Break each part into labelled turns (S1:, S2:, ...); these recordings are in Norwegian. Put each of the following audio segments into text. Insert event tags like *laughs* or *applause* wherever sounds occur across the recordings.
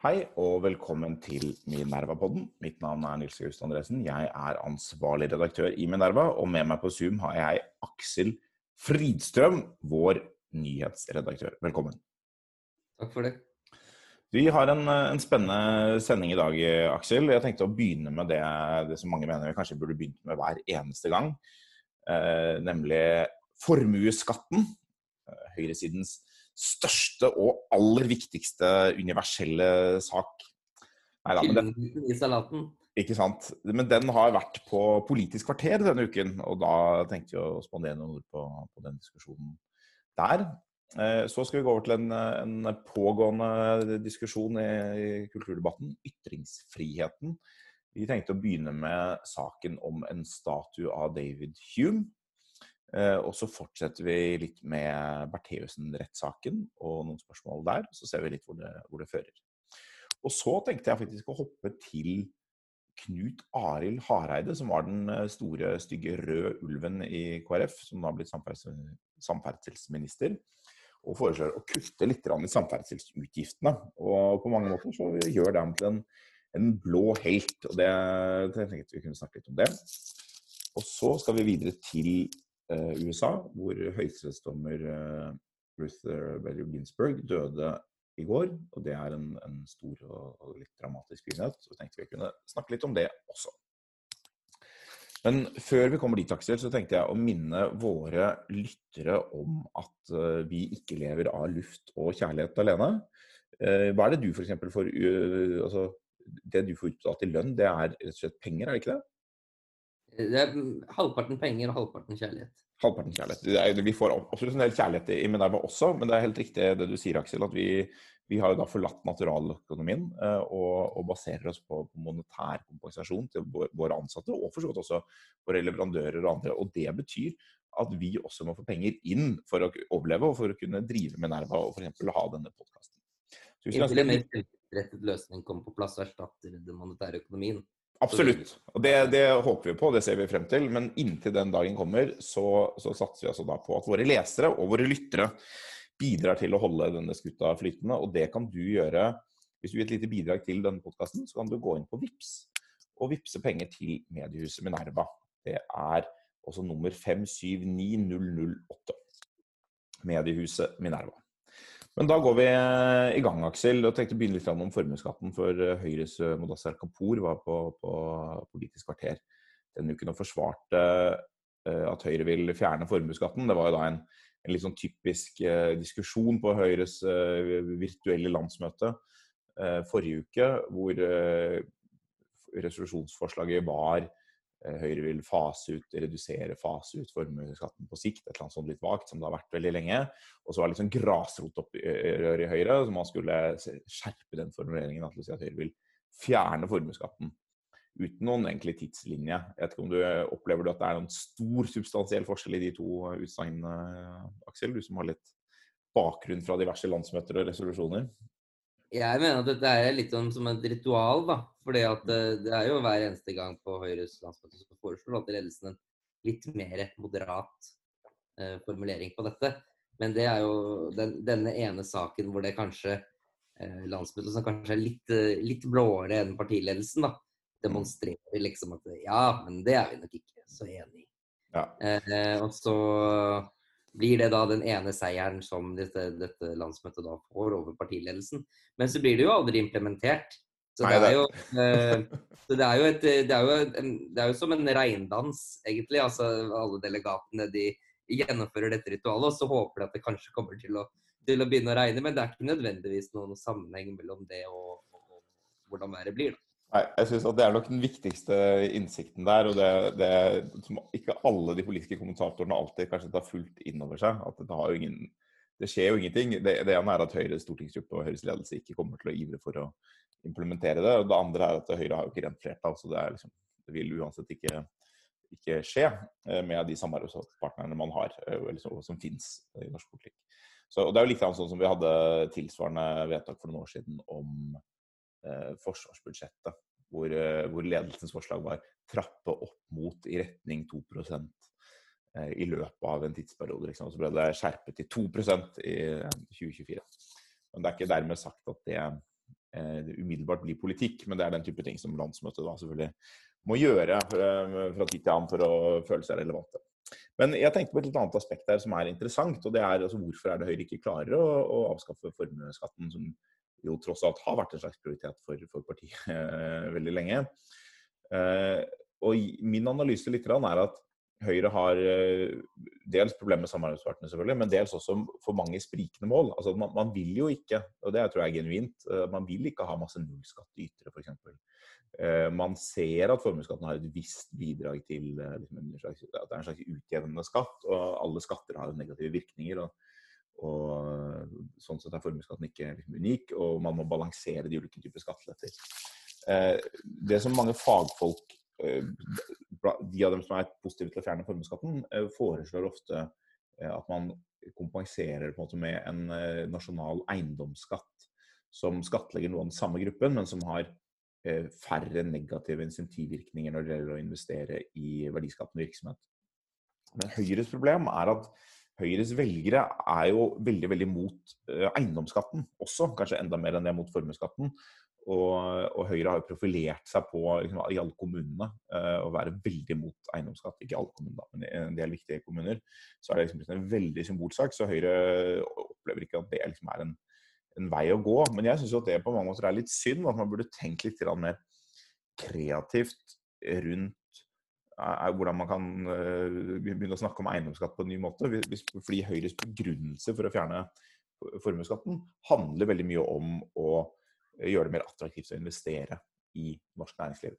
S1: Hei og velkommen til Minerva-podden. Mitt navn er Nils August Andresen. Jeg er ansvarlig redaktør i Minerva, og med meg på Zoom har jeg Aksel Fridstrøm, vår nyhetsredaktør. Velkommen.
S2: Takk for det.
S1: Vi har en, en, spennende sending i dag, Aksel. Jeg tenkte å begynne med det, det som mange mener vi kanskje burde begynt med hver eneste gang. Eh, nemlig formuesskatten. høyresidens høyresidens største og aller viktigste universelle sak.
S2: Neida, men den.
S1: Ikke sant. Men den har vært på Politisk kvarter denne uken, og da tenkte jeg å spandere noen ord på, på, den diskusjonen der. Eh, så skal vi gå over til en, en pågående diskusjon i, i kulturdebatten. Ytringsfriheten. Vi tenkte å begynne med saken om en statue av David Hume. Eh, og så fortsetter vi litt med Bertheussen-rettssaken og noen spørsmål der. Så ser vi litt hvor det, hvor det, fører. Og så tenkte jeg faktisk å hoppe til Knut Arild Hareide, som var den eh, store, stygge røde ulven i KrF, som da har blitt samferdselsminister. Og foreslår å kutte litt i samferdselsutgiftene. Og på mange måter så gjør det ham til en, en blå helt. Og det, tenkte vi kunne snakke litt om det. Og så skal vi videre til USA, hvor høyesterettsdommer eh, Ruth eh, Bader Ginsburg døde i går. og Det er en, en stor og, litt dramatisk begivenhet. Så tenkte vi kunne snakke litt om det også. Men før vi kommer dit, Aksel, så tenkte jeg å minne våre lyttere om at vi ikke lever av luft og kjærlighet alene. Hva er det du f.eks. får altså, Det du får utbetalt i lønn, det er rett og slett penger, er det ikke det?
S2: Det er halvparten penger og halvparten kjærlighet.
S1: Halvparten kjærlighet. Er, vi får absolutt en del kjærlighet i Minerva også, men det er helt riktig det du sier, Aksel. At vi, vi har jo da forlatt naturaløkonomien eh, og, og, baserer oss på, på monetær kompensasjon til våre ansatte, og for så vidt også våre leverandører og andre. Og det betyr at vi også må få penger inn for å overleve og for å kunne drive Minerva og f.eks. ha denne podkasten.
S2: Inntil en mer fremtidsrettet løsning kommer på plass og erstatter den monetære økonomien,
S1: Absolutt. Og det, det, håper vi på, det ser vi frem til. Men inntil den dagen kommer, så, så satser vi altså da på at våre lesere og våre lyttere bidrar til å holde denne skuta flytende. Og det kan du gjøre hvis du gir et lite bidrag til denne podkasten, så kan du gå inn på VIPS og vippse penger til mediehuset Minerva. Det er også nummer 579008. Mediehuset Minerva. Men da går vi eh, i gang, Aksel. og tenkte å begynne litt om formuesskatten. For eh, Høyres eh, Modassar Kapur var på, på, Politisk kvarter denne uken og forsvarte at Høyre vil fjerne formuesskatten. Det var jo da en, en litt sånn typisk diskusjon på Høyres virtuelle landsmøte forrige uke, hvor resolusjonsforslaget var Høyre vil fase ut, redusere, fase ut formuesskatten på sikt. Et eller annet sånt litt vagt, som det har vært veldig lenge. Og så var det litt sånn grasrotopprør i Høyre, så man skulle skjerpe den formuleringen til å si at Høyre vil fjerne formuesskatten. Uten noen egentlig tidslinje. Jeg vet ikke om du Opplever du at det er noen stor substansiell forskjell i de to utsagnene, Aksel? Du som har litt bakgrunn fra diverse landsmøter og resolusjoner?
S2: Jeg mener at dette er litt som, som et ritual. da, fordi at eh, Det er jo hver eneste gang på Høyres landsmøte som foreslår at ledelsen en litt mer moderat eh, formulering på dette. Men det er jo den, denne ene saken hvor det kanskje eh, landsmøtet som kanskje er litt, eh, litt blåere enn partiledelsen, da, demonstrerer liksom at ja, men det er vi nok ikke så enig i. Ja. Eh, og så blir det da den ene seieren som dette, dette, landsmøtet da får over partiledelsen. Men så blir det jo aldri implementert. Så det er jo, *laughs* eh, det er jo, et, det er jo, en, det er jo som en regndans, egentlig. Altså alle delegatene de gjennomfører dette ritualet, og så håper de at det kanskje kommer til å, til å begynne å regne. Men det er ikke nødvendigvis noen sammenheng mellom det og, og, og hvordan været blir. da.
S1: Nei, jeg synes at Det er nok den viktigste innsikten der. og det, det som ikke alle de politiske kommentatorene alltid kanskje tar fullt inn over seg. at Det, ingen, det skjer jo ingenting. Det, det, ene er at Høyres stortingsgruppe og Høyres ledelse ikke kommer til å ivre for å implementere det. og Det andre er at Høyre har jo ikke rent flertall, så det, liksom, det vil uansett ikke, ikke, skje eh, med de samarbeidspartnerne man har, eh, liksom, som finnes i norsk politikk. Så, og Det er jo litt sånn som vi hadde tilsvarende vedtak for noen år siden om forsvarsbudsjettet. Hvor, eh, hvor, ledelsens forslag var trappe opp mot i retning 2 eh, i løpet av en tidsperiode. Liksom. Så ble det skjerpet til 2% i 2024. Men det er ikke dermed sagt at det umiddelbart blir politikk. Men det er den type ting som landsmøtet da selvfølgelig må gjøre fra tid til annen for å føle seg relevante. Men jeg tenkte på et litt annet aspekt her som er interessant. og det er altså, Hvorfor er det Høyre ikke klarer å, å avskaffe formuesskatten, som jo tross alt har vært en slags prioritet for, for partiet *laughs* eh, veldig lenge. Eh, og Min analyse litt er at Høyre har eh, dels problemer med samarbeidspartene, selvfølgelig, men dels også for mange sprikende mål. Altså man, man, vil jo ikke, og det tror jeg er genuint, man vil ikke ha masse nullskattytere, f.eks. Man ser at formuesskatten har et visst bidrag til liksom at det er en slags utjevnende skatt. Og alle skatter har negative virkninger. og, og Sånn sett er formuesskatten ikke liksom unik, og man må balansere de ulike typer skatteletter. Eh, det som mange fagfolk, de av dem som er positive til å fjerne formuesskatten, foreslår ofte at man kompenserer på en måte med en nasjonal eiendomsskatt som skattlegger noe av den samme gruppen, men som har Eh, færre negative insentivvirkninger når det gjelder å investere i verdiskapende virksomhet. Men Høyres problem er at Høyres velgere er jo veldig veldig mot eh, eiendomsskatten også, kanskje enda mer enn det mot formuesskatten. Og, og, Høyre har jo profilert seg på liksom, i alle kommunene uh, å være veldig mot eiendomsskatt. Ikke alle kommuner, men i en del viktige kommuner. Så er det liksom en veldig symbolsak. Så Høyre opplever ikke at det liksom er en en vei å gå. Men jeg syns det på mange måter er litt synd at man burde tenkt litt mer kreativt rundt eh, hvordan man kan eh, begynne å snakke om eiendomsskatt på en ny måte. Fordi Høyres begrunnelse for å fjerne formuesskatten handler veldig mye om å gjøre det mer attraktivt å investere i norsk næringsliv.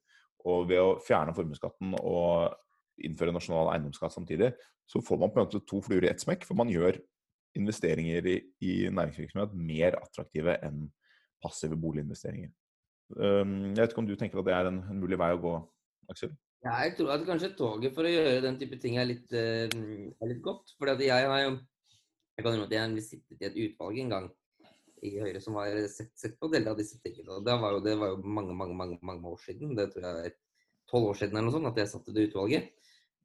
S1: Og ved å fjerne formuesskatten og innføre nasjonal eiendomsskatt samtidig, så får man på en måte to fluer i ett smekk. For man gjør investeringer i, næringsvirksomhet mer attraktive enn passive boliginvesteringer. Jeg vet ikke om du tenker at det er en, en mulig vei å gå, Aksel?
S2: Ja, jeg tror at kanskje toget for å gjøre den type ting er litt, uh, er litt godt. For jeg har jo jeg kan at jeg sittet i et utvalg en gang i Høyre som har sett, sett på deler av disse tingene. Og det var, jo, det var jo mange, mange, mange, mange år siden. Det tror jeg er tolv år siden eller noe sånt at jeg satt i det utvalget.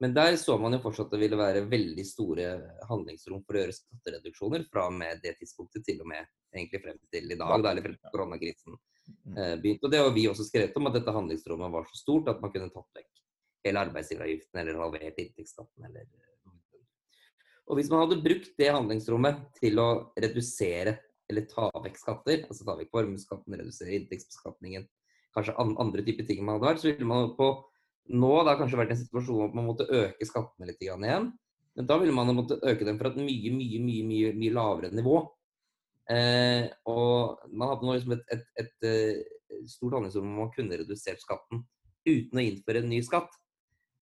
S2: Men der så man jo fortsatt at det ville være veldig store handlingsrom for å gjøre skattereduksjoner fra og med det tidspunktet til og med egentlig frem til i dag, da, eller frem til koronakrisen mm. eh, begynte. Og det har vi også skrevet om, at dette handlingsrommet var så stort at man kunne tatt vekk hele arbeidsgiveravgiften eller halvert inntektsskatten eller Og hvis man hadde brukt det handlingsrommet til å redusere eller ta vekk skatter, altså ta vekk formuesskatten, redusere inntektsbeskatningen, kanskje andre typer ting man hadde vært, så ville man på nå det kanskje vært en situasjon hvor man måtte øke skattene litt igjen. Men da ville man måtte øke dem fra et mye, mye, mye, mye, mye lavere nivå. Eh, og man hadde nå liksom et, et, et, eh, stort handlingsrom hvor man kunne redusert skatten uten å innføre en ny skatt.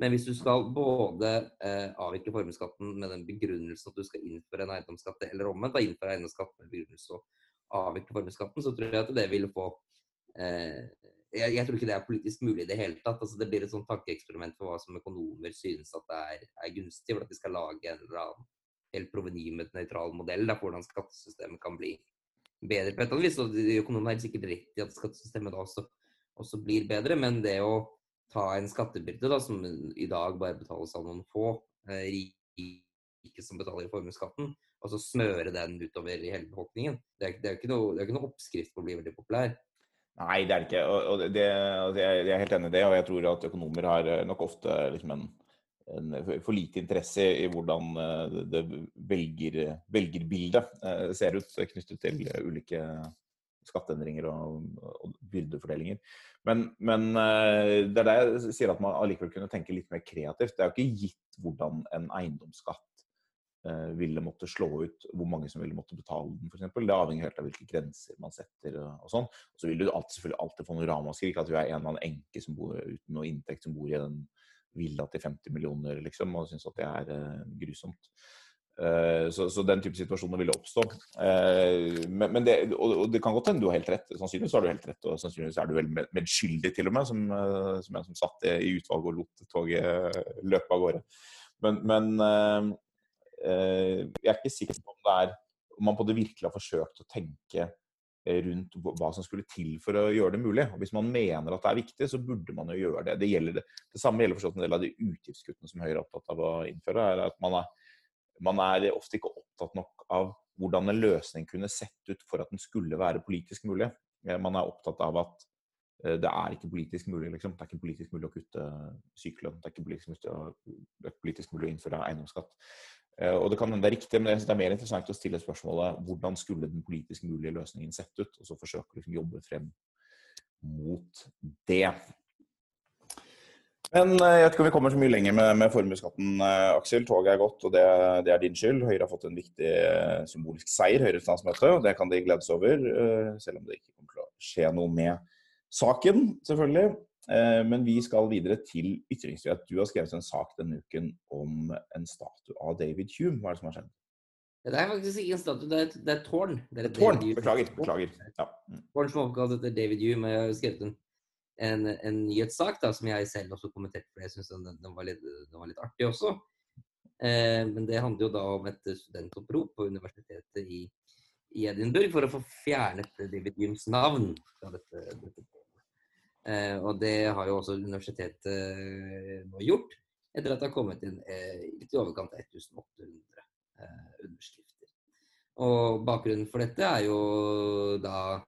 S2: Men hvis du skal både eh, avvikle formuesskatten med den begrunnelsen at du skal innføre en eiendomsskatt, eller omvendt, da innføre eiendomsskatt med begrunnelse å avvikle formuesskatten, så tror jeg at det ville få eh, jeg, jeg, tror ikke det er politisk mulig i det hele tatt. Altså, det blir et sånt tankeeksperiment for hva som økonomer synes at det er, er gunstig, for at de skal lage en eller annen helt provenynøytral modell for hvordan skattesystemet kan bli bedre på et eller annet vis. Og økonomene har sikkert rett i at skattesystemet da også, også, blir bedre, men det å ta en skattebyrde da, som i dag bare betales av noen få eh, rike som betaler formuesskatten, og så smøre den utover i hele befolkningen, det er, det er, ikke, noe, det er ikke noe oppskrift på å bli veldig populær.
S1: Nei, det er det ikke. Og det, det, jeg er helt enig i det. Og jeg tror at økonomer har eh, nok ofte liksom en, en, for lite interesse i hvordan eh, det velger, velgerbildet eh, ser ut knyttet til ulike skatteendringer og, og byrdefordelinger. Men, men, det er det jeg sier at man allikevel kunne tenke litt mer kreativt. Det er jo ikke gitt hvordan en eiendomsskatt Eh, ville måtte slå ut hvor mange som ville måtte betale den, f.eks. Det avhenger helt av hvilke grenser man setter. og sånn. Og så vil du alltid, selvfølgelig alltid få noe ramaskrik. At du er en eller annen enke som bor uten noe inntekt, som bor i en villa til 50 millioner, liksom, og syns at det er uh, grusomt. Uh, så, så, den type situasjoner ville oppstå. Uh, men, men det, og, det kan godt hende du har helt rett. Sannsynligvis har du helt rett, og sannsynligvis er du vel medskyldig til og med, som, som en som satt i utvalget og lot toget løpe av gårde. Men, men Eh, jeg er ikke sikker på om, det er, om man på det virkelig har forsøkt å tenke eh, rundt hva som skulle til for å gjøre det mulig. Og Hvis man mener at det er viktig, så burde man jo gjøre det. Det, gjelder det samme gjelder forstått en del av de utgiftskuttene som Høyre er opptatt av å innføre. er at man er, man er ofte ikke opptatt nok av hvordan en løsning kunne sett ut for at den skulle være politisk mulig. Man er opptatt av at det er ikke politisk mulig liksom. Det er ikke politisk mulig å kutte sykelønn. Det er ikke politisk mulig å, politisk mulig å innføre eiendomsskatt. Og Det kan hende det er riktig, men det er mer interessant å stille spørsmålet hvordan skulle den politisk mulige løsningen sett ut, og så forsøke å liksom, jobbe frem mot det. Men eh, jeg vet ikke om vi kommer så mye lenger med, med formuesskatten, eh, Aksel. Toget er gått, og det, det, er din skyld. Høyre har fått en viktig eh, symbolsk seier, Høyres landsmøte, og det kan de glede seg over. Selv om det ikke kommer til å skje noe med saken, selvfølgelig. Men vi skal videre til ytringsfrihet. Du har skrevet en sak denne uken om en statue av David Hume. Hva er det som har skjedd?
S2: Det er faktisk ikke en statue, det er et, det er et tårn.
S1: Det er et tårn, Beklager. beklager. Ja.
S2: Tårn som er oppkalt etter David Hume. Jeg har skrevet en en, en nyhetssak da, som jeg selv også kommenterte, for jeg syns den, den, den, var litt artig også. Eh, men det handler jo da om et studentopprop på universitetet i, i Edinburgh for å få fjernet David Gyms navn fra dette. dette. Eh, og det har jo også universitetet eh, nå gjort, etter at det har kommet inn eh, litt i overkant av 1800 eh, underskrifter. Og bakgrunnen for dette er jo da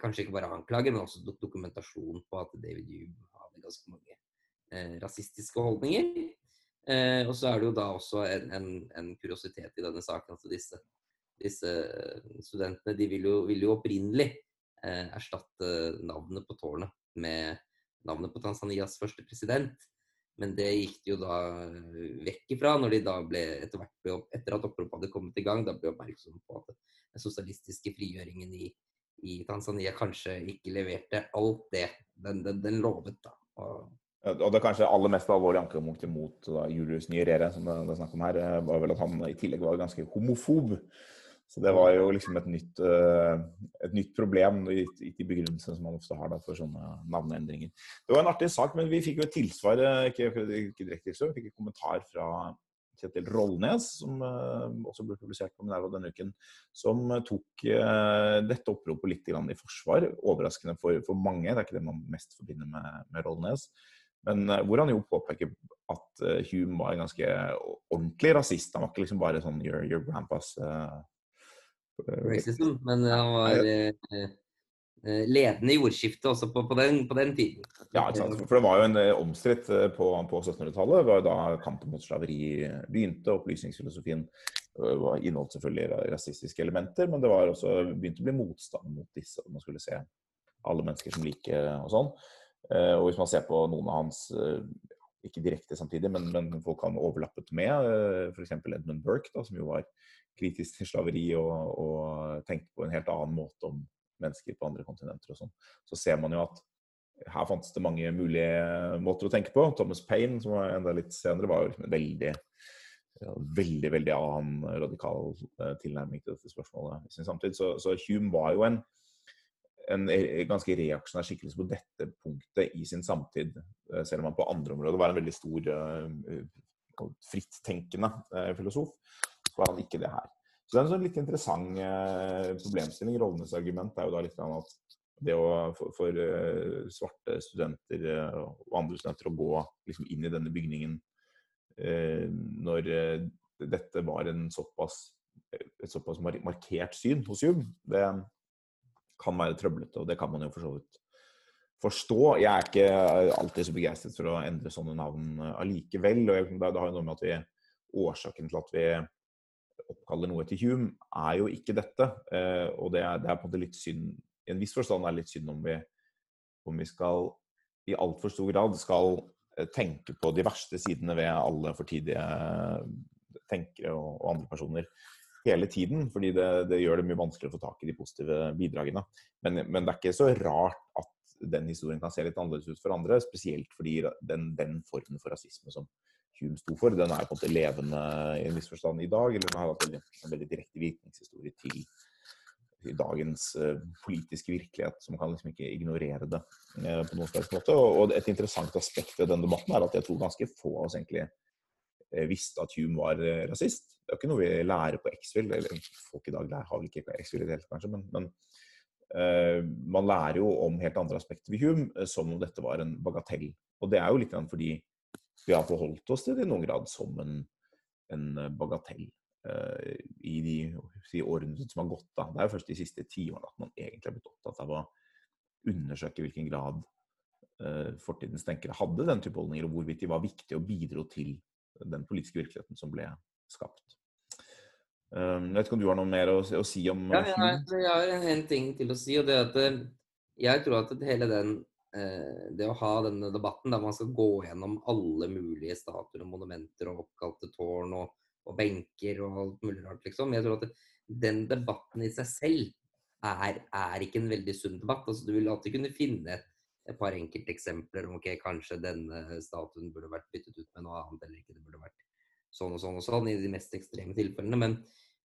S2: kanskje ikke bare anklager, men også dokumentasjon på at David Hume hadde ganske mange eh, rasistiske holdninger. Eh, og så er det jo da også en, en, en kuriositet i denne saken at disse, disse studentene de vil jo, vil jo opprinnelig eh, erstatte navnet på tårnet med navnet på Tanzanias første president. Men det gikk de jo da vekk ifra når de da ble, etter ble, etter at oppropet hadde kommet i gang, da ble oppmerksom på at den sosialistiske frigjøringen i i Tanzania kanskje ikke leverte alt det den, den, den lovet. da. Og,
S1: og det kanskje aller mest alvorlige ankepunktet mot da, Julius Nyerere, som det, er snakk om her, eh, var vel at han i tillegg var ganske homofob. Så det var jo liksom et nytt, uh, et nytt problem i, i begrunnelsene som man ofte har da, for sånne navneendringer. Det var en artig sak, men vi fikk jo et tilsvar, eh, ikke, ikke direkte, vi fikk en kommentar fra Kjetil Rollnes, som uh, også ble publisert på Minerva denne uken, som uh, tok uh, dette oppropet litt i forsvar. Overraskende for, for, mange, det er ikke det man mest forbinder med, med Rollnes. Men hvor han jo påpeker at Hume var en ganske ordentlig rasist. Han var ikke liksom bare sånn your, your grandpas
S2: Racism, men han var Eh, ledende jordskifte også på, på, den, på, den, tiden.
S1: Ja, for det var jo en eh, omstridt eh, på, på 1700-tallet. var jo Da kampen mot slaveri begynte. Opplysningsfilosofien inneholdt selvfølgelig rasistiske elementer, men det var også begynt å bli motstand mot disse. Man skulle se alle mennesker som like og sånn. Og hvis man ser på noen av hans ikke direkte samtidig, men, men folk han overlappet med, f.eks. Edmund Burke, da, som jo var kritisk til slaveri og, og tenkte på en helt annen måte om mennesker på andre kontinenter og sånn, så ser man jo at her fantes det mange mulige måter å tenke på. Thomas Payne, som var enda litt senere, var jo veldig veldig veldig annen radikal uh, tilnærming til dette spørsmålet i sin samtid. Så, så Hume var jo en, en ganske reaksjonær skikkelse på dette punktet i sin samtid, uh, selv om han på andre områder var en veldig stor uh, frittenkende filosof. Så var han ikke det her. Så det er en sånn litt interessant eh, problemstilling. Rollenes argument er jo da litt at det å, for, for uh, svarte studenter uh, og andre studenter å gå liksom, inn i denne bygningen når dette var såpass, et såpass markert syn hos Jum, det kan være trøblete. Og det kan man jo for så vidt forstå. Jeg er ikke alltid så begeistret for å endre sånne navn allikevel. og Det har jo noe med at vi, årsaken til at vi oppkaller noe til Hume, er jo ikke dette. Eh, og det er, det er, på en måte litt synd I en viss forstand er det litt synd om vi, om vi skal i altfor stor grad skal eh, tenke på de verste sidene ved alle fortidige tenkere og, og andre personer hele tiden. Fordi det, det, gjør det mye vanskeligere å få tak i de positive bidragene. Men, men, det er ikke så rart at den historien kan se litt annerledes ut for andre. Spesielt fordi den, den formen for rasisme som Hume sto for, den er på en måte levende i en viss forstand i dag. Eller den har hatt en veldig direkte virkningshistorie til dagens uh, politiske virkelighet, så man kan liksom ikke ignorere det uh, på noen slags måte. Og, et interessant aspekt ved denne debatten er at jeg tror ganske få av oss egentlig uh, visste at Hume var rasist. Det er jo ikke noe vi lærer på X-Fill, eller folk i dag lærer, har vel ikke X-Fill i det hele kanskje, men, men man lærer jo om helt andre aspekter ved Hume, som om dette var en bagatell. Og det er jo litt fordi vi har forholdt oss til det i noen grad som en, en bagatell. i de de årene som har gått. da. Det er jo først de siste tiårene at man egentlig har blitt opptatt av å undersøke i hvilken grad uh, fortidens tenkere hadde den type holdninger, og hvorvidt de var viktige og bidro til den politiske virkeligheten som ble skapt. Um, jeg vet ikke om du har noe mer å, å si om
S2: ja, jeg, jeg, har en ting til å si, og det er at eh, jeg tror at hele den eh, Det å ha denne debatten der man skal gå gjennom alle mulige statuer og monumenter og oppkalte tårn og, og, benker og alt mulig rart, liksom. Jeg tror at den debatten i seg selv er, er ikke en veldig sunn debatt. Altså, du vil alltid kunne finne et, par enkelteksempler om ok, kanskje denne statuen burde vært byttet ut med noe annet, eller ikke det burde vært sånn og sånn og sånn i de mest ekstreme tilfellene. Men,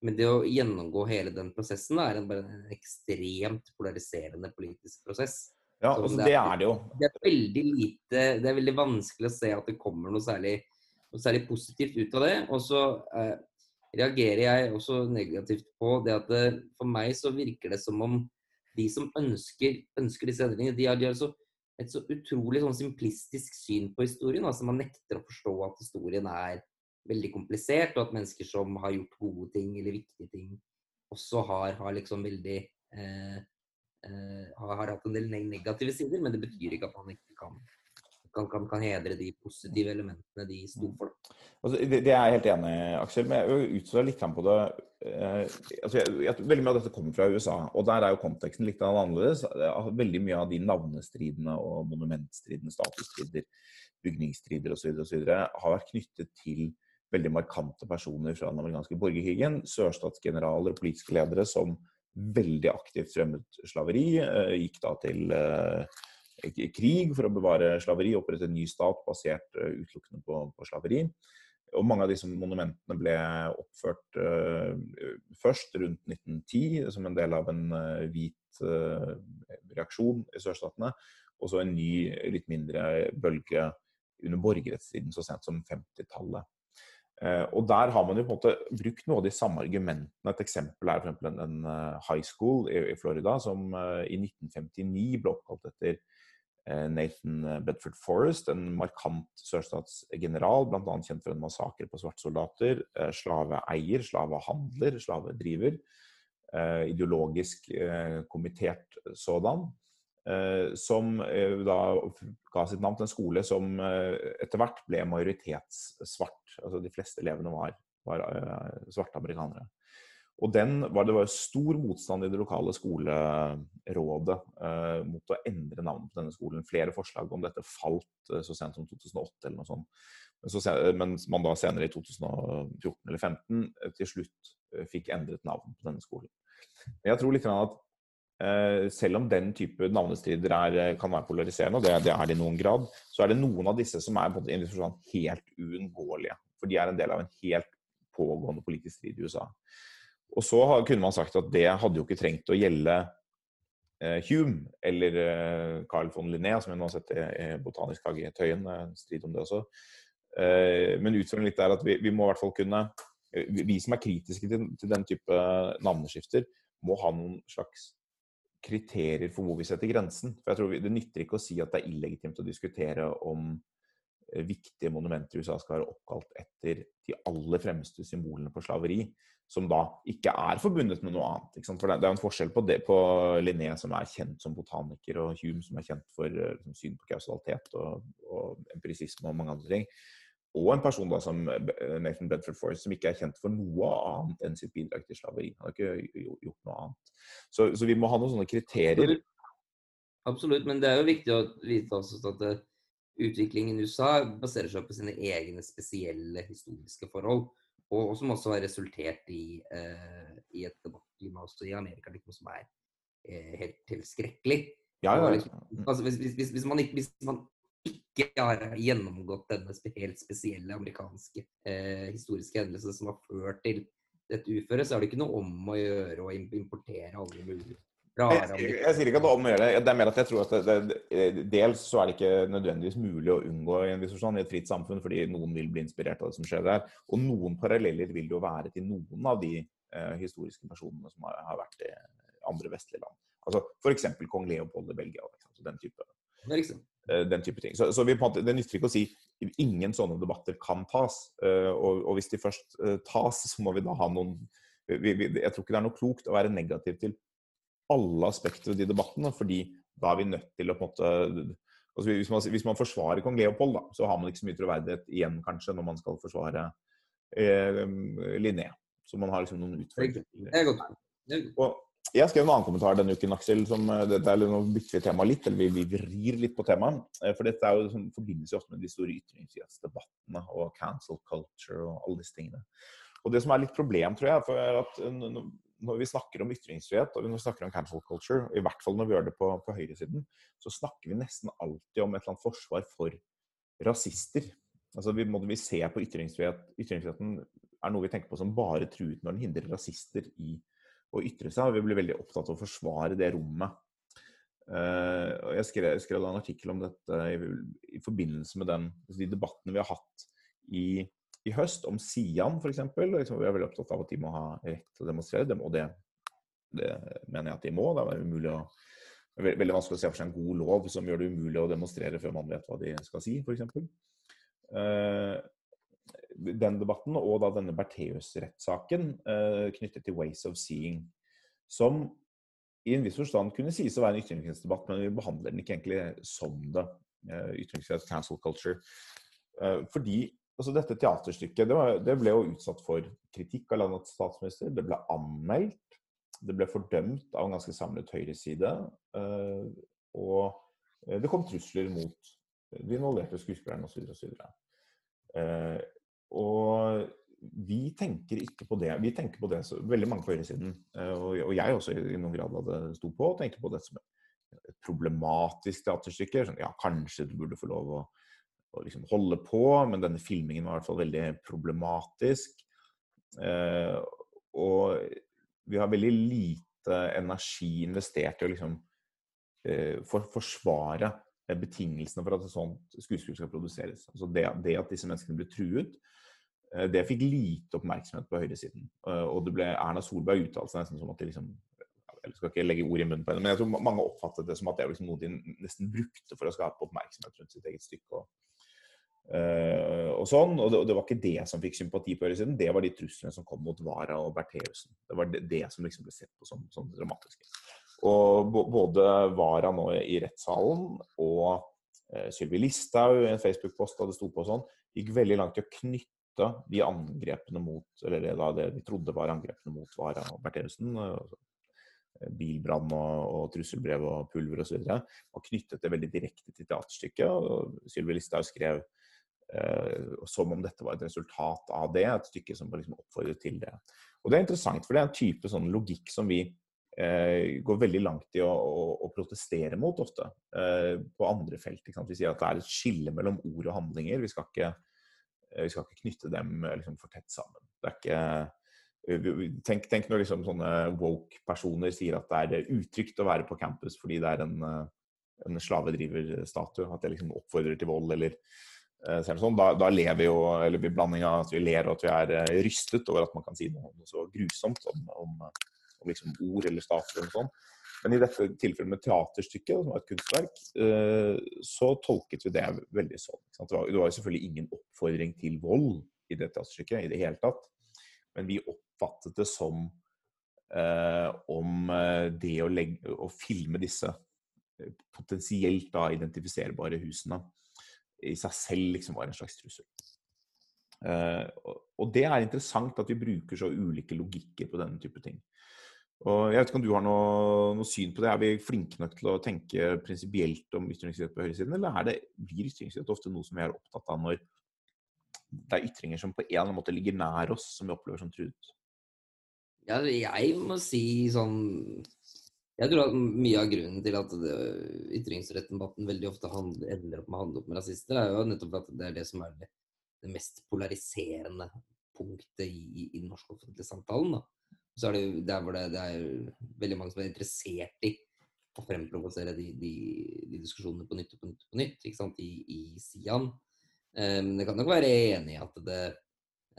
S2: men det å gjennomgå hele den prosessen er en, bare en ekstremt polariserende politisk prosess.
S1: Ja, altså, det, er, det, er, det jo.
S2: Det er veldig lite Det er veldig vanskelig å se at det kommer noe særlig, noe særlig positivt ut av det. Og så eh, reagerer jeg også negativt på det at det, eh, for meg så virker det som om de som ønsker, ønsker disse endringene, de har, de har så, et så utrolig sånn simplistisk syn på historien. altså Man nekter å forstå at historien er veldig komplisert, og at mennesker som har gjort gode ting eller viktige ting, også har, har liksom veldig eh, har, har, hatt en del negative sider, men det betyr ikke at man ikke kan, kan, kan, kan hedre de positive elementene de sto for.
S1: Altså, det, det, er jeg helt enig i, Aksel. Men jeg utstår litt på det. Eh, altså, jeg, jeg, veldig mye av dette kommer fra USA, og der er jo konteksten litt annerledes. Veldig mye av de navnestridene og monumentstridene, statusstrider, bygningsstrider osv. har vært knyttet til veldig markante personer fra den amerikanske borgerkrigen. Sørstatsgeneraler og politiske ledere som veldig aktivt fremmet slaveri. Eh, gikk da til eh, krig for å bevare slaveri, opprette en ny stat basert eh, utelukkende på, på, slaveri. Og mange av disse monumentene ble oppført først rundt 1910 som en del av en hvit reaksjon i sørstatene, og så en ny, litt mindre bølge under borgerrettstiden så sent som 50-tallet. Eh, og der har man jo på en måte brukt noe av de samme argumentene. Et eksempel er f.eks. en, en eh, high school i, Florida som uh, i 1959 ble oppkalt etter Nathan Bedford Forrest, en markant sørstatsgeneral, bl.a. kjent for en massakre på svartsoldater, slaveeier, slavehandler, slavedriver. ideologisk kommittert sådan. Eh, som eh, da ga sitt navn til en skole som eh, etter hvert ble majoritetssvart. Altså de fleste elevene var, var svarte amerikanere. Og den var, Det var stor motstand i det lokale skolerådet eh, mot å endre navnet på denne skolen. Flere forslag om dette falt så sent som 2008 eller noe sånt. Så, mens man da senere i 2014 eller 2015 til slutt fikk endret navn på denne skolen. Men jeg tror litt at selv om den type navnestrider er, eh, kan være polariserende, og det, det, er det i noen grad, så er det noen av disse som er på en måte helt uunngåelige. For de er en del av en helt pågående politisk strid i USA. Og så kunne man sagt at det hadde jo ikke trengt å gjelde eh, Hume eller eh, Carl von Linné, som vi nå har sett i Botanisk hage i Tøyen. Strid om det også. Eh, men utfordringen litt er at vi, vi, må i hvert fall kunne Vi som er kritiske til, til den type navneskifter, må ha noen slags kriterier for hvor vi setter grensen. For jeg tror Det nytter ikke å si at det er illegitimt å diskutere om eh, viktige monumenter i USA skal være oppkalt etter de aller fremste symbolene på slaveri, som da ikke er forbundet med noe annet. For det, er en forskjell på, det, på Linné, som er kjent som botaniker, og Hume, som er kjent for eh, liksom, syn på kausalitet og, og empirisisme og mange andre ting og en person da som eh, Nathan Bedford Forrest, som ikke er kjent for noe annet enn sitt bidrag til slaveri. Han har ikke gjort noe annet. Så, så vi må ha noen sånne kriterier.
S2: Absolutt, men det er jo viktig å vite også at eh, utviklingen i USA baserer seg på sine egne spesielle historiske forhold. Og, som også har resultert i, eh, i et debattklima også i Amerika liksom, som er eh, helt, tilskrekkelig.
S1: Ja, ja, ja.
S2: Liksom, altså, hvis, hvis, hvis, man, hvis, man, ikke har gjennomgått denne helt spesielle amerikanske eh, historiske hendelsen som har ført til dette uføret, så er det ikke noe om å gjøre å importere alle mulige
S1: jeg, jeg, jeg, sier ikke at det er om å gjøre det. Det er mer at jeg tror at det, det, dels så er det ikke nødvendigvis mulig å unngå i forstand i et fritt samfunn, fordi noen vil bli inspirert av det som skjer der. Og noen paralleller vil jo være til noen av de eh, historiske personene som har, har, vært i andre vestlige land. Altså F.eks. kong Leopold i Belgia. Altså den type den type ting. Så, så vi, måte, Det nytter ikke å si ingen sånne debatter kan tas. Og, og hvis de først tas, så må vi da ha noen vi, vi, Jeg tror ikke det er noe klokt å være negativ til alle aspekter av de debattene, fordi da er vi nødt til å på en måte altså hvis, man, hvis man forsvarer kong Leopold, da, så har man ikke så mye troverdighet igjen kanskje når man skal forsvare eh, Linné. Så man har liksom noen utfordringer.
S2: Er er.
S1: Og jeg skrev en annen kommentar denne uken, Aksel. som eh, Dette er bytter vi tema litt, eller vi, vi vrir litt på temaet. Eh, for dette er jo sånn, jo ofte med de store ytringsfrihetsdebattene og cancel culture og alle disse tingene. Og det som er litt problem, tror jeg, er at når vi snakker om ytringsfrihet og når vi snakker om cancel culture, i hvert fall når vi gjør det på, på høyresiden, så snakker vi nesten alltid om et eller annet forsvar for rasister. Altså vi, må, vi ser på ytringsfrihet, Ytringsfriheten er noe vi tenker på som bare truet når den hindrer rasister i å ytre seg. og Vi blir veldig opptatt av å forsvare det rommet. Uh, jeg skrev, skrev, en artikkel om dette i, i forbindelse med den, de debattene vi har hatt i i høst om Sian f.eks. Liksom, vi er veldig opptatt av at de må ha rett til å demonstrere, dem, og det, det, mener jeg at de må. Det er umulig å, veldig vanskelig å se for seg en god lov som gjør det umulig å demonstrere før man vet hva de skal si, f.eks. Uh, den debatten, og da denne Bertheus-rettssaken uh, knyttet til Ways of Seeing, som i en viss forstand kunne sies å være en ytringsfrihetsdebatt, men vi behandler den ikke egentlig som det. Uh, ytringsfrihet, cancel culture. Uh, fordi altså dette teaterstykket det, var, det, ble jo utsatt for kritikk av landets statsminister. Det ble anmeldt. Det ble fordømt av en ganske samlet høyreside. Uh, og eh, det kom trusler mot de involverte skuespillerne osv. osv. Uh, og vi tenker ikke på det. Vi tenker på det så, veldig mange på høyresiden, uh, og, jeg også i noen grad hadde sto på, og tenkte på det som et problematisk teaterstykke. Sånn, ja, kanskje du burde få lov å å liksom holde på, men denne filmingen var i hvert fall veldig problematisk. Eh, og vi har veldig lite energi investert i å liksom eh, for, forsvare betingelsene for at et sånt skuespill skal produseres. Altså det, det, at disse menneskene blir truet, eh, det fikk lite oppmerksomhet på høyresiden. Eh, og det ble Erna Solberg uttalte seg nesten som at de liksom jeg skal ikke legge ord i munnen på henne, men jeg tror mange oppfattet det som at det var liksom noe de nesten brukte for å skape oppmerksomhet rundt sitt eget stykke. Og, Uh, og sånn, og det, og det, var ikke det som fikk sympati på høyresiden, det var de truslene som kom mot Vara og Bertheussen. Det var det, det som liksom ble sett på som, som dramatisk. Og både Vara nå i rettssalen og Sylvi Listhaug i en Facebook-post da det sto på sånn, gikk veldig langt i å knytte de angrepene mot eller det, da, det de trodde var angrepene mot Vara og Bertheussen, uh, bilbrann og, og, trusselbrev og pulver osv., og knyttet det veldig direkte til teaterstykket. og Sylvi Listhaug skrev eh, som om dette var et resultat av det. Et stykke som liksom oppfordret til det. Og Det er interessant, for det er en type sånn logikk som vi eh, går veldig langt i å, å, å protestere mot ofte eh, på andre felt. Vi sier at det er et skille mellom ord og handlinger. Vi skal ikke, vi skal ikke knytte dem liksom, for tett sammen. Det er ikke Tenk, tenk når liksom sånne woke-personer sier at det er utrygt å være på campus fordi det er en, en slavedriverstatue. At det liksom oppfordrer til vold eller Eh, sånn, da, da, ler vi jo, eller blir blanding av at vi ler og at vi er eh, rystet over at man kan si noe, så grusomt om, om, om liksom ord eller statuer noe sånt. Men i dette tilfellet med teaterstykket, som var et kunstverk, eh, så tolket vi det veldig sånn. Det var, det selvfølgelig ingen oppfordring til vold i det teaterstykket i det hele tatt. Men vi oppfattet det som eh, om det å, legge, å filme disse potensielt da identifiserbare husene i seg selv liksom var en slags trussel. Uh, og det er interessant at vi bruker så ulike logikker på denne type ting. Og jeg vet ikke om du har noe, noe, syn på det. Er vi flinke nok til å tenke prinsipielt om ytringsfrihet på høyresiden, eller er det, blir ytringsfrihet ofte noe som vi er opptatt av når det er ytringer som på en eller annen måte ligger nær oss, som vi opplever som truet?
S2: Ja, jeg må si sånn jeg tror at mye av grunnen til at ytringsrettdebatten veldig ofte handler, ender opp med å handle opp med rasister, er jo nettopp at det er det som er det, det mest polariserende punktet i, i den norske offentlige samtalen. Da. Så er det der hvor det, det, er veldig mange som er interessert i å fremprovosere de, de, de, diskusjonene på nytt og på nytt, på nytt ikke sant? i, i Sian. Men men jeg kan nok være enig i at det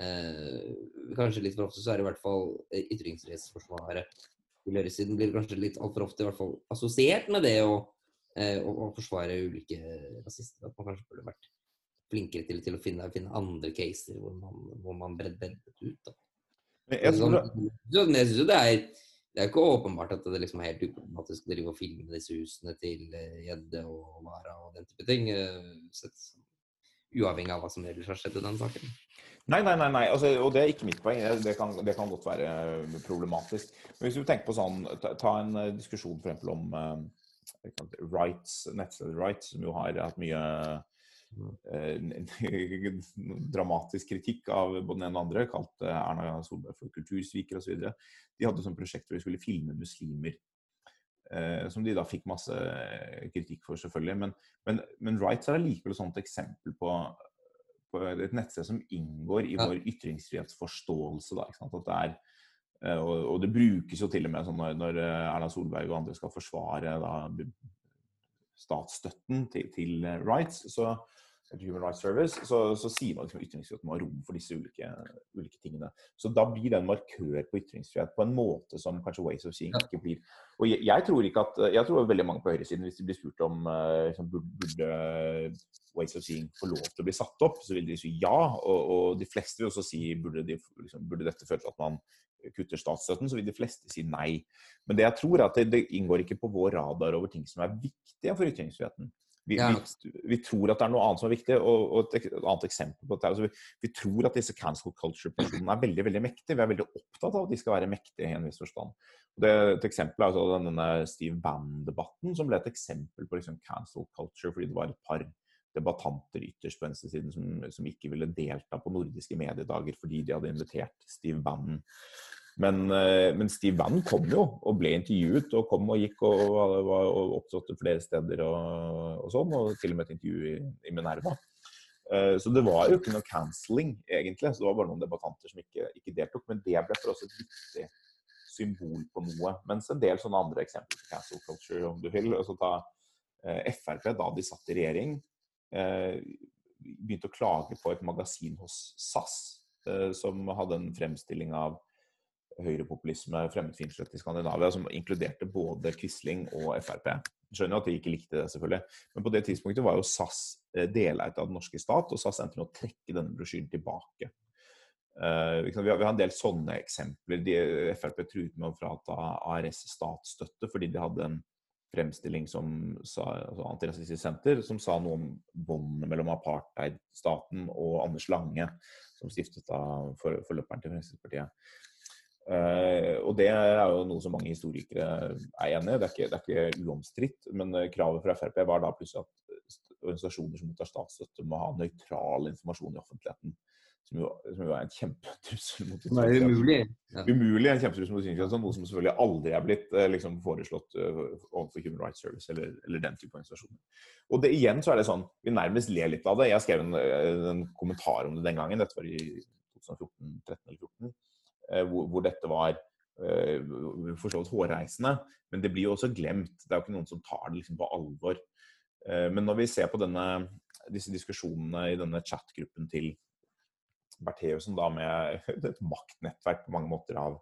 S2: uh, Kanskje litt for ofte så er det i hvert fall ytringsfrihetsforsvaret til høyresiden blir kanskje litt altfor ofte i hvert fall assosiert med det å eh, å, og forsvare ulike rasister. At man kanskje burde vært flinkere til, til å finne, finne, andre caser hvor man, hvor man breddet ut. Da. Jeg, tror det... Jeg synes jo det er det er ikke åpenbart at det liksom er helt uproblematisk å drive og filme disse husene til Gjedde uh, og Vara og den type ting. Sett, uavhengig av hva som ellers har skjedd i den saken.
S1: Nei, nei, nei, nei. Altså, og det er ikke mitt poeng. Det kan, det kan, godt være problematisk. Men hvis du tenker på sånn, ta, en diskusjon f.eks. om uh, rights, nettstedet Rights, som jo har hatt mye *laughs* dramatisk kritikk av både den ene og den andre, kalt Erna Solberg for kultursviker osv. De hadde sånn prosjekt hvor de skulle filme muslimer. Eh, som de da fikk masse kritikk for, selvfølgelig. Men, men, men Rights er allikevel et sånt eksempel på et nettsted som inngår i vår ytringsfrihetsforståelse. Da, at det er, eh, og, og, det brukes jo til og med sånn når, når eh, Erna Solberg og andre skal forsvare da, statsstøtten til, til rights, så, Human Rights Service, så, så sier man liksom ytringsfriheten må ha rom for disse ulike, ulike, tingene. Så da blir det en markør på ytringsfrihet på en måte som kanskje Ways of Seeing ikke blir. Og jeg, jeg tror ikke at, jeg tror veldig mange på høyresiden, hvis de blir spurt om liksom, burde Ways of Seeing få lov til å bli satt opp, så vil de si ja. Og, og de fleste vil også si burde, de, liksom, burde dette føre til at man kutter statsstøtten, så vil de fleste si nei. Men det jeg tror er at det, det inngår ikke på vår radar over ting som er viktige for ytringsfriheten. Vi, ja. vi, vi, tror at det er noe annet som er viktig. og, og et, annet eksempel på dette altså vi, vi, tror at disse cancel culture-personene er veldig veldig mektige. Vi er veldig opptatt av at de skal være mektige i en viss forstand. Det, et eksempel er altså denne Steve Bann-debatten, som ble et eksempel på liksom cancel culture, fordi det var et par debattanter ytterst på venstresiden som, som ikke ville delta på nordiske mediedager fordi de hadde invitert Steve Bannon. Men, eh, men, Steve Bannon kom jo og ble intervjuet og kom og gikk og, og, og opptrådte flere steder og, og, sånn, og til og med et intervju i, i Minerva. Uh, så det var jo ikke noe cancelling, egentlig. så Det var bare noen debattanter som ikke, ikke deltok. Men det ble for oss et viktig symbol på noe. Mens en del sånne andre eksempler på cancel culture, om du vil. altså ta uh, Frp, da de satt i regjering, begynte å klage på et magasin hos SAS som hadde en fremstilling av høyrepopulisme, fremmedfiendtlighet i Skandinavia, som inkluderte både Quisling og Frp. Skjønner at de ikke likte det, selvfølgelig. Men på det tidspunktet var jo SAS eh, deleid av den norske stat, og SAS endte med å trekke denne brosjyren tilbake. Vi, har, en del sånne eksempler. De, Frp truet med å frata ARS statsstøtte fordi de hadde en fremstilling som sa, altså Antirasistisk Senter som sa noe om båndene mellom apartheidstaten og Anders Lange, som stiftet av for, forløperen til Fremskrittspartiet. Uh, og det er jo noe som mange historikere er enig i, det, er ikke uomstridt. Men uh, kravet fra Frp var da plutselig at organisasjoner som mottar statsstøtte, må ha nøytral informasjon i offentligheten. Som jo, som jo er en kjempetrussel mot
S2: ytringsfrihet. Umulig.
S1: Ja. Umulig en kjempetrussel mot ytringsfrihet, noe som selvfølgelig aldri er blitt uh, liksom, foreslått overfor Human Rights Service eller, eller, den type organisasjoner. Og det, igjen så er det sånn, vi nærmest ler litt av det. Jeg skrev en, en kommentar om det den gangen, dette var i 2014, 13 eller 2014 Eh, hvor, hvor dette var uh, for så vidt hårreisende. Men det blir jo også glemt. Det er jo ikke noen som tar det liksom på alvor. Eh, men når vi ser på denne, disse diskusjonene i denne chatgruppen til Bertheussen, da med *laughs* et maktnettverk på mange måter av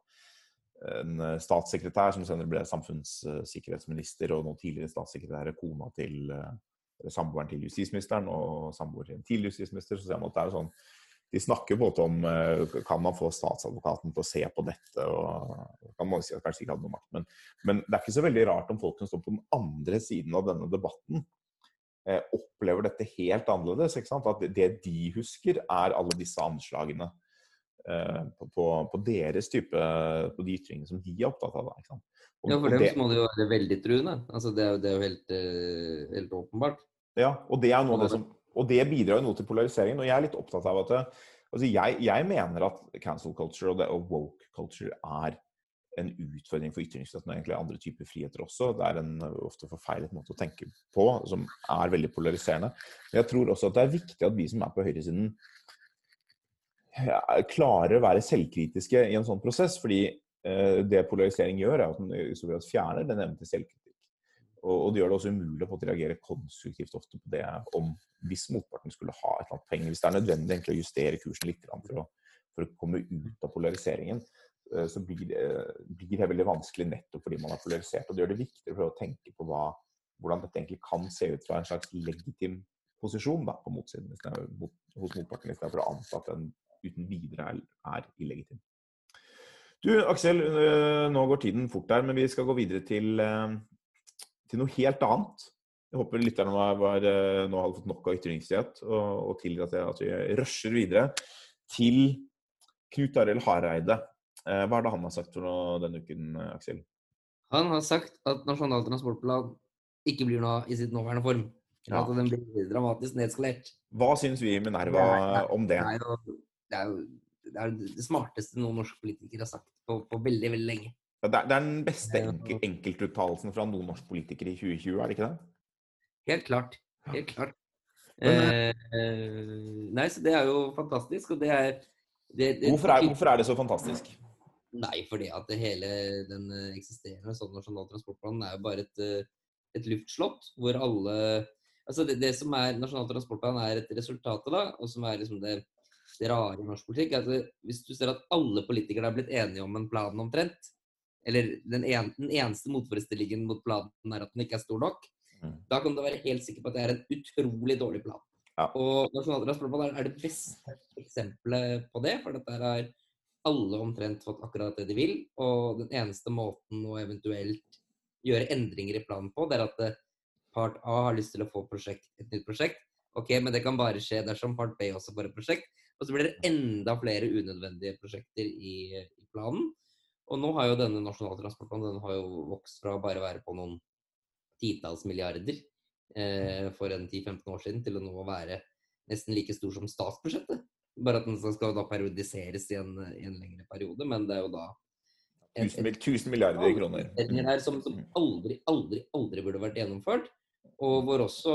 S1: en statssekretær som senere ble samfunnssikkerhetsminister, og nå tidligere statssekretær, kona til samboeren til justisministeren og samboeren til justisminister, så ser man at det er sånn de snakker både om eh, kan man få statsadvokaten til å se på dette. og kan man si at kanskje ikke hadde noe makt, men, men, det er ikke så veldig rart om folk som står på den andre siden av denne debatten, eh, opplever dette helt annerledes. At det de husker, er alle disse anslagene eh, på, på, på, deres type på de ytringene som de er opptatt av.
S2: Og, ja, for dem det, må det jo være veldig truende. Altså, det, er, det er jo helt, eh, helt åpenbart.
S1: Ja, og det er noe det som og det bidrar jo noe til polariseringen. Og jeg er litt opptatt av at altså jeg, jeg, mener at cancel culture og, og, woke culture er en utfordring for ytringsfriheten og egentlig andre typer friheter også. Det er en ofte forfeilet måte å tenke på, som er veldig polariserende. Men jeg tror også at det er viktig at vi som er på høyresiden, klarer å være selvkritiske i en sånn prosess. fordi eh, det polarisering gjør, er at den i stor grad fjerner den evnen til selvkritikk. Og, det gjør det også umulig å reagere konstruktivt ofte på det om hvis motparten skulle ha et eller annet poeng. Hvis det er nødvendig å justere kursen litt for å, for å komme ut av polariseringen, eh, så blir blir det, veldig vanskelig nettopp fordi man er polarisert. Og det gjør det viktigere for å tenke på hva hvordan dette egentlig kan se ut fra en slags legitim posisjon da, på motsiden mot, hos motparten, i stedet for å anta at den uten videre er, er illegitim. Du, Aksel, øh, nå går tiden fort der, men vi skal gå videre til, øh, til noe helt annet. Jeg håper lytterne var, var, nå hadde fått nok av ytringsfrihet og, og til at, at vi rusher videre til Knut Arild Hareide. Hva er det han har sagt for noe denne uken, Aksel?
S2: Han har sagt at Nasjonal transportplan ikke blir noe i sitt nåværende form. Ja. At den blir dramatisk nedskalert.
S1: Hva syns vi i Minerva om det?
S2: Det er, jo, det er jo det, er det smarteste noen norske politikere har sagt på, på veldig, veldig lenge.
S1: Ja, det, er, det, er, den beste enkel, enkeltuttalelsen fra noen norske politikere i 2020, er det ikke det?
S2: Helt klart. Helt klart. Men, eh, nei, så det er jo fantastisk, og det er
S1: hvorfor, hvorfor er det så fantastisk?
S2: Nei, fordi at hele den eh, eksisterende sånn nasjonal transportplan er jo bare et, eh, et luftslott hvor alle Altså det, det, som er Nasjonal transportplan er et resultat av og som er liksom det, det rare i norsk politikk, Altså, hvis du ser at alle politikere er blitt enige om en plan omtrent, eller den, en, den eneste motforestillingen mot planen er at den ikke er stor nok, mm. da kan du være helt sikker på at det er en utrolig dårlig plan. Ja. Og Nasjonal transportplan er det beste eksempelet på det, for dette er alle omtrent fått akkurat det de vil. Og den eneste måten å eventuelt gjøre endringer i planen på, det er at eh, part A har lyst til å få prosjekt, et nytt prosjekt. Ok, Men det kan bare skje dersom part B også får et prosjekt. Og så blir det enda flere unødvendige prosjekter i, i planen. Og nå har jo denne nasjonale transportplanen vokst fra å bare være på noen titalls milliarder eh, for en 10-15 år siden, til å nå være nesten like stor som statsbudsjettet. Bare at den skal da periodiseres i en, i en lengre periode, men det er jo da
S1: 1000, 1000 milliarder kroner.
S2: Her som, som mm. aldri, aldri, aldri burde vært gjennomført. Og hvor også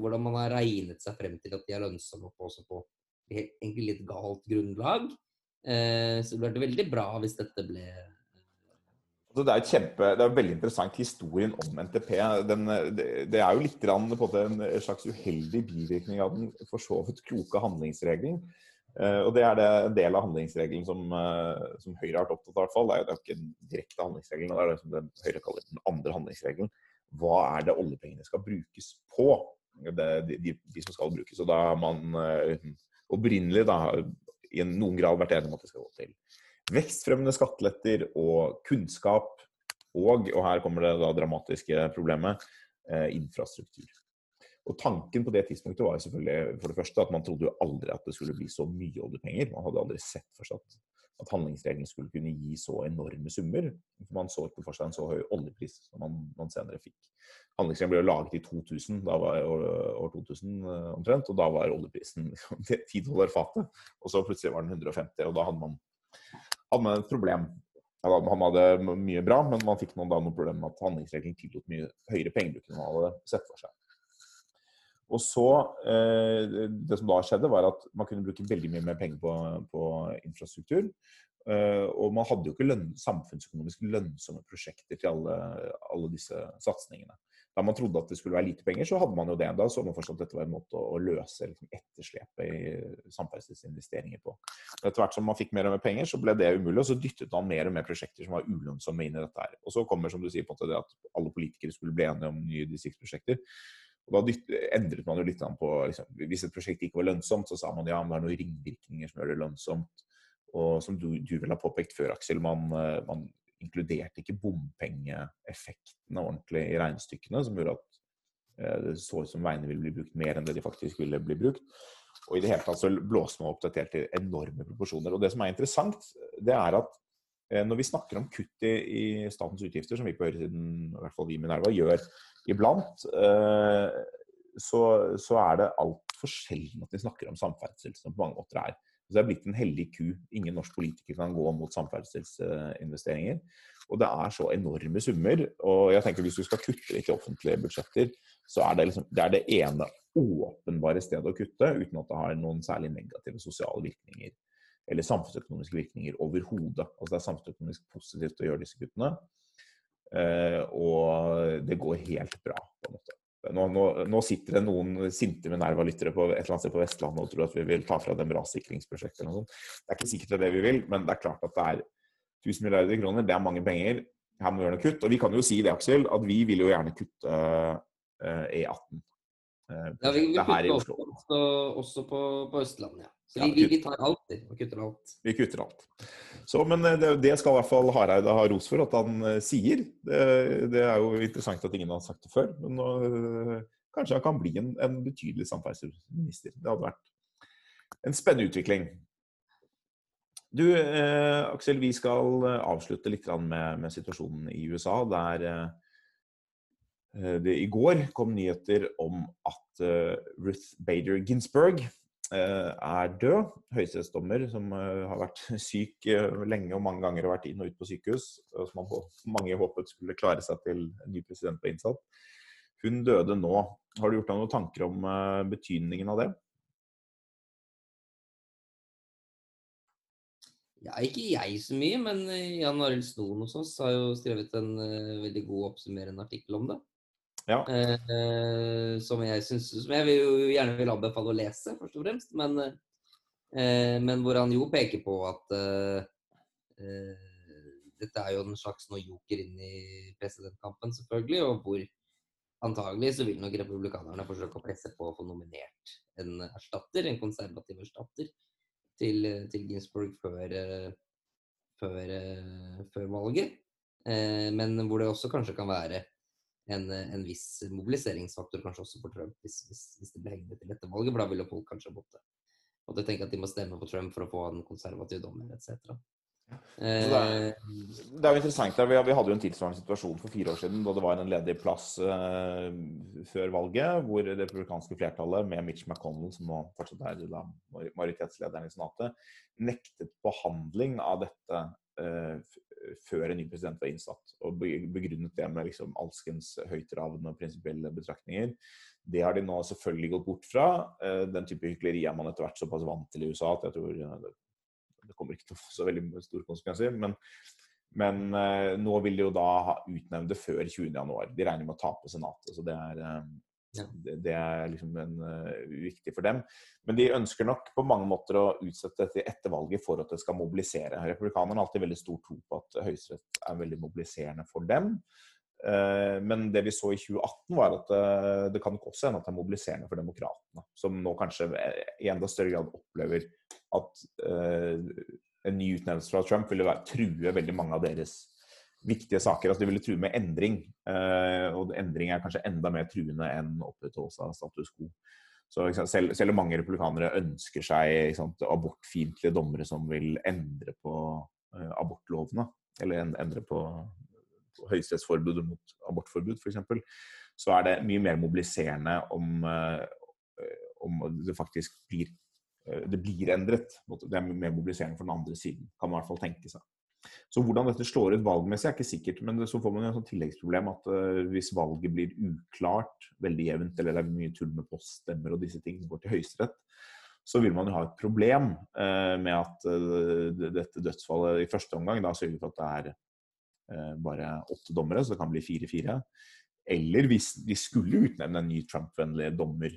S2: hvordan man har regnet seg frem til at de er lønnsomme på, også på egentlig litt galt grunnlag. Eh, så det ville vært veldig bra hvis dette ble
S1: altså, det er, kjempe, det er veldig interessant historien om NTP. Den, det, det, er jo litt en, en slags uheldig bivirkning av den for så vidt kloke handlingsregelen. Uh, og Det er det, en del av handlingsregelen som, uh, som Høyre har vært opptatt av. hvert fall. Det er jo ikke den direkte handlingsregelen, det er det som den Høyre kaller den andre handlingsregelen. Hva er det oljepengene skal brukes på? Det, de, de, de, som skal brukes. Og da har man uh, opprinnelig da, i noen grad vært enig om at det skal gå til vekstfremmende skatteletter og kunnskap. Og, og her kommer det da dramatiske problemet, eh, infrastruktur. Og Tanken på det tidspunktet var jo selvfølgelig for det første at man trodde jo aldri at det skulle bli så mye oljepenger. Man hadde aldri sett for seg at, at handlingsregelen skulle kunne gi så enorme summer. Man så ikke for seg en så høy oljepris som man, man senere fikk. Handlingsregelen ble jo laget i 2000, da var år, år 2000 eh, omtrent, og da var oljeprisen *laughs* 10 dollar fatet. Og så plutselig var den 150, og da hadde man hadde man et problem. Han hadde mye bra, men man fikk noen, da, noen problemer med at handlingsregelen tillot mye høyere pengebruk enn man hadde sett for seg. Og så, eh, Det som da skjedde, var at man kunne bruke veldig mye mer penger på, på infrastruktur. Eh, og man hadde jo ikke lønn, samfunnsøkonomisk lønnsomme prosjekter til alle, alle disse satsingene da man trodde at det skulle være lite penger, så hadde man jo det. Da så man fortsatt at dette var en måte å, løse liksom, etterslepet i samferdselsinvesteringer på. Etter hvert som man fikk mer og mer penger, så ble det umulig, og så dyttet man mer og mer prosjekter som var ulønnsomme inn i dette her. Og så kommer, som du sier, på en måte det at alle politikere skulle bli enige om nye distriktsprosjekter. Og Da dytt, endret man jo litt på liksom, Hvis et prosjekt ikke var lønnsomt, så sa man ja, men det er noen ringvirkninger som gjør det lønnsomt. Og som du, du vel har påpekt før, Aksel, man, man inkluderte ikke bompengeeffektene ordentlig i regnestykkene, som gjorde at eh, det så ut som veiene ville bli brukt mer enn det de faktisk ville bli brukt. Og i det hele tatt så blåste man opp dette helt enorme proporsjoner. Og det som er interessant, det er at eh, når vi snakker om kutt i, i statens utgifter, som vi på høyresiden, i hvert fall vi i Minerva, gjør iblant, eh, så, så er det altfor sjelden at vi snakker om samferdsel, som på mange måter er det er blitt en hellig ku. Ingen norsk politiker kan gå mot samferdselsinvesteringer. Og det er så enorme summer. Og jeg tenker hvis du skal kutte litt i offentlige budsjetter, så er det, liksom, det, er det ene åpenbare stedet å kutte, uten at det har noen særlig negative sosiale virkninger. Eller samfunnsøkonomiske virkninger overhodet. Altså det er samfunnsøkonomisk positivt å gjøre disse kuttene. Eh, og det går helt bra, på en måte. Nå, nå, nå, sitter det noen sinte Minerva-lyttere på et eller annet sted på Vestlandet og tror at vi vil ta fra dem rassikringsprosjekter noe sånt. Det er ikke sikkert det er det vi vil, men det er klart at det er 1000 milliarder kroner. Det er mange penger. her må vi gjøre noe kutt. Og vi kan jo si det, Aksel, at vi vil jo gjerne kutte E18.
S2: Ja, vi, vi kutter også, også, også på, på, Østlandet, ja. Så vi, vi, vi tar alt, vi. kutter alt.
S1: Vi kutter alt. Så, men det, det, skal i hvert fall Hareide ha ros for at han uh, sier. Det, det, er jo interessant at ingen har sagt det før. Men uh, kanskje han kan bli en, en betydelig samferdselsminister. Det hadde vært en spennende utvikling. Du, eh, Aksel, vi skal eh, avslutte litt med, med situasjonen i USA. Der eh, det i går kom nyheter om at eh, Ruth Bader Ginsburg eh, er død. Høyesterettsdommer som eh, har vært *laughs* syk lenge og mange ganger har vært inn og ut på sykehus. og Som mange håpet skulle klare seg til en ny president var innsatt. Hun døde nå. Har du gjort deg noen tanker om betydningen av det?
S2: Ja, ikke jeg så mye, men eh, Jan Arild Snoen hos oss har jo skrevet en veldig god oppsummerende artikkel om det. Ja. Eh, som jeg synes, som jeg vil, gjerne vil anbefale å lese, først og fremst. Men, eh, men hvor han jo peker på at dette er jo en slags noe joker inn i presidentkampen, selvfølgelig. Og hvor antagelig så vil nok republikanerne forsøke å presse på å få nominert en erstatter, en konservativ erstatter til, til Ginsburg før, eh, før, eh, før, valget. Eh, men hvor det også kanskje kan være en, en viss mobiliseringsfaktor kanskje også for Trump, hvis, hvis, hvis det ble hengende til dette valget. For da ville folk kanskje måtte, måtte tenke at de må stemme på Trump for å få en konservativ dommer etc.
S1: Det er, det, er, jo interessant. Vi, vi, hadde jo en tilsvarende situasjon for fire år siden da det var en ledig plass uh, før valget, hvor det republikanske flertallet, med Mitch McConnell, som nå fortsatt er da, majoritetslederen i Senatet, nektet behandling av dette uh, før en ny president var innsatt. Og begrunnet det med liksom alskens høytravende og prinsipielle betraktninger. Det har de nå selvfølgelig gått bort fra. Uh, den type hykleri er man etter hvert såpass vant til i USA at jeg tror det kommer ikke til å få så veldig store konsekvenser. Men, men uh, nå vil de jo da ha utnevnt det før 20.1. De regner med å tape Senatet. så det er. Det, er liksom en, uh, viktig for dem. Men de ønsker nok på mange måter å utsette dette etter valget for at det skal mobilisere. Republikanerne har alltid veldig stor tro på at Høyesterett er veldig mobiliserende for dem. Men det vi så i 2018, var at det kan også hende at det er mobiliserende for demokratene. Som nå kanskje i enda større grad opplever at en ny utnevnelse fra Trump ville være, true veldig mange av deres viktige saker. altså De ville true med endring. Uh, og endring er kanskje enda mer truende enn opprettholdelse av status quo. Så selv, selv, om mange republikanere ønsker seg abortfiendtlige dommere som vil endre på uh, abortlovene, eller endre på, på høyesterettsforbudet mot abortforbud f.eks., så er det mye mer mobiliserende om, uh, om det faktisk blir Eh, det blir endret. Det er mer mobiliserende for den andre siden, kan man i hvert fall tenke seg. Så hvordan dette slår ut valgmessig er ikke sikkert, men så får man jo et sånn tilleggsproblem at uh, hvis valget blir uklart, veldig jevnt, eller det er mye tull med poststemmer og disse tingene går til Høyesterett, så vil man jo ha et problem uh, med at uh, dette dødsfallet i første omgang da sørger for at det er bare åtte dommere, så det kan bli fire-fire. Eller hvis de skulle utnevne en ny Trump-vennlig dommer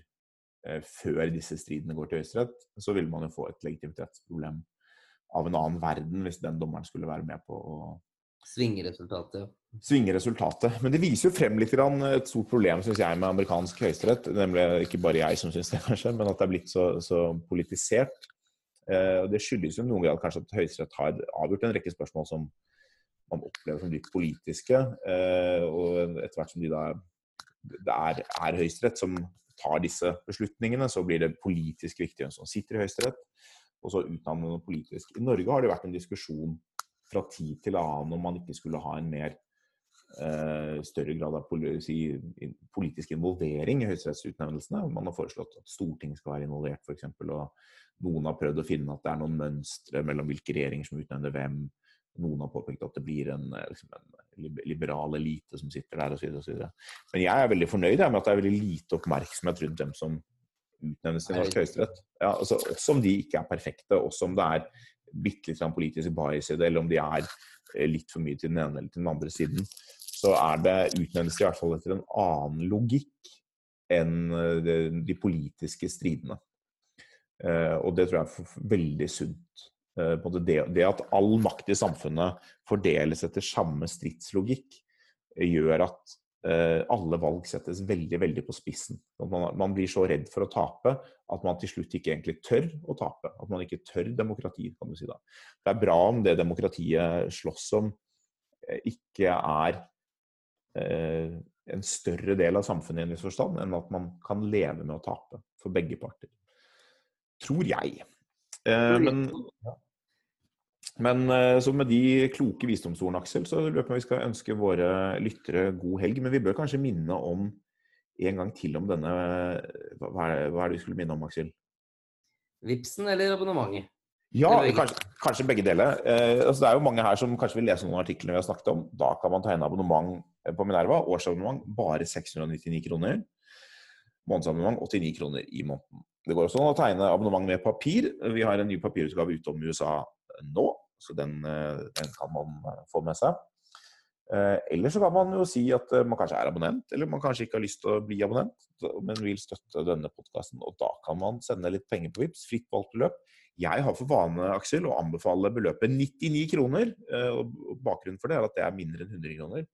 S1: Eh, før disse stridene går til Høyesterett, så vil man jo få et legitimitetsproblem av en annen verden hvis den dommeren skulle være med på å
S2: Svinge resultatet.
S1: Svinge resultatet. Men det viser jo frem litt et stort problem synes jeg, med amerikansk høyesterett. Nemlig ikke bare jeg som syns det, *laughs* kanskje, men at det er blitt så, så politisert. Eh, det skyldes jo noen grad kanskje at Høyesterett har avgjort en rekke spørsmål som man opplever som litt politiske. Eh, og etter hvert som de da det er, er Høyesterett som tar disse beslutningene, så blir det politisk viktig hvem som sitter i Høyesterett. Og så utnavner noe politisk. I Norge har det vært en diskusjon fra tid til annen om man ikke skulle ha en mer eh, større grad av politi, politisk involvering i høyesterettsutnevnelsene. Man har foreslått at Stortinget skal være involvert, f.eks. Og noen har prøvd å finne at det er noen mønstre mellom hvilke regjeringer som utnevner hvem. Noen har påpekt at det blir en, eh, liksom en liberal elite som sitter der osv. Men jeg er veldig fornøyd med at det er veldig lite oppmerksomhet rundt dem som utnevnes til norsk høyesterett. Ja, altså, også om de ikke er perfekte, også om det er bitte litt politisk bias i det, eller om de er eh, litt for mye til den ene eller til den andre siden, så er det utnevnes i hvert fall etter en annen logikk enn eh, de politiske stridene. Og det tror jeg er veldig sunt. Eh, det, det, at all makt i samfunnet fordeles etter samme stridslogikk, eh, gjør at eh, alle valg settes veldig veldig på spissen. Man, man, blir så redd for å tape at man til slutt ikke egentlig tør å tape. At man ikke tør demokrati, kan du si da. Det er bra om det demokratiet slåss om, ikke er eh, en større del av samfunnet i en viss forstand, enn at man kan leve med å tape for begge parter. Tror jeg. Eh, men, men eh, så med de kloke visdomsordene, Aksel, så lurer jeg på om vi skal ønske våre lyttere god helg. Men vi bør kanskje minne om en gang til om denne Hva er, det vi skulle minne om, Aksel?
S2: Vipsen eller abonnementet?
S1: Ja, kanskje, kanskje, begge deler. Eh, altså det er jo mange her som kanskje vil lese noen artiklene vi har snakket om. Da kan man tegne abonnement på Minerva. Årsabonnement bare 699 kroner. Månedsabonnement 89 kroner i måneden. Det går også an å tegne abonnement med papir. Vi har en ny papirutgave ute om USA nå, så den, eh, den kan man eh, få med seg. Eh, eller så kan man jo si at man kanskje er abonnent, eller man kanskje ikke har lyst til å bli abonnent, men vil støtte denne podkasten. Og da kan man sende litt penger på VIPS, fritt valgt beløp. Jeg har for vane Aksel, å anbefale beløpet 99 kroner. og Bakgrunnen for det er at det er mindre enn 100 kroner,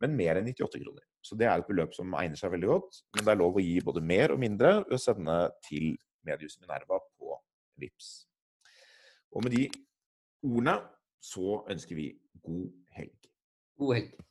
S1: men mer enn 98 kroner. Så det er et beløp som egner seg veldig godt. Men det er lov å gi både mer og mindre ved å sende til Mediehuset Minerva på VIPS. Og med de ordene så ønsker vi god helg.
S2: God helg.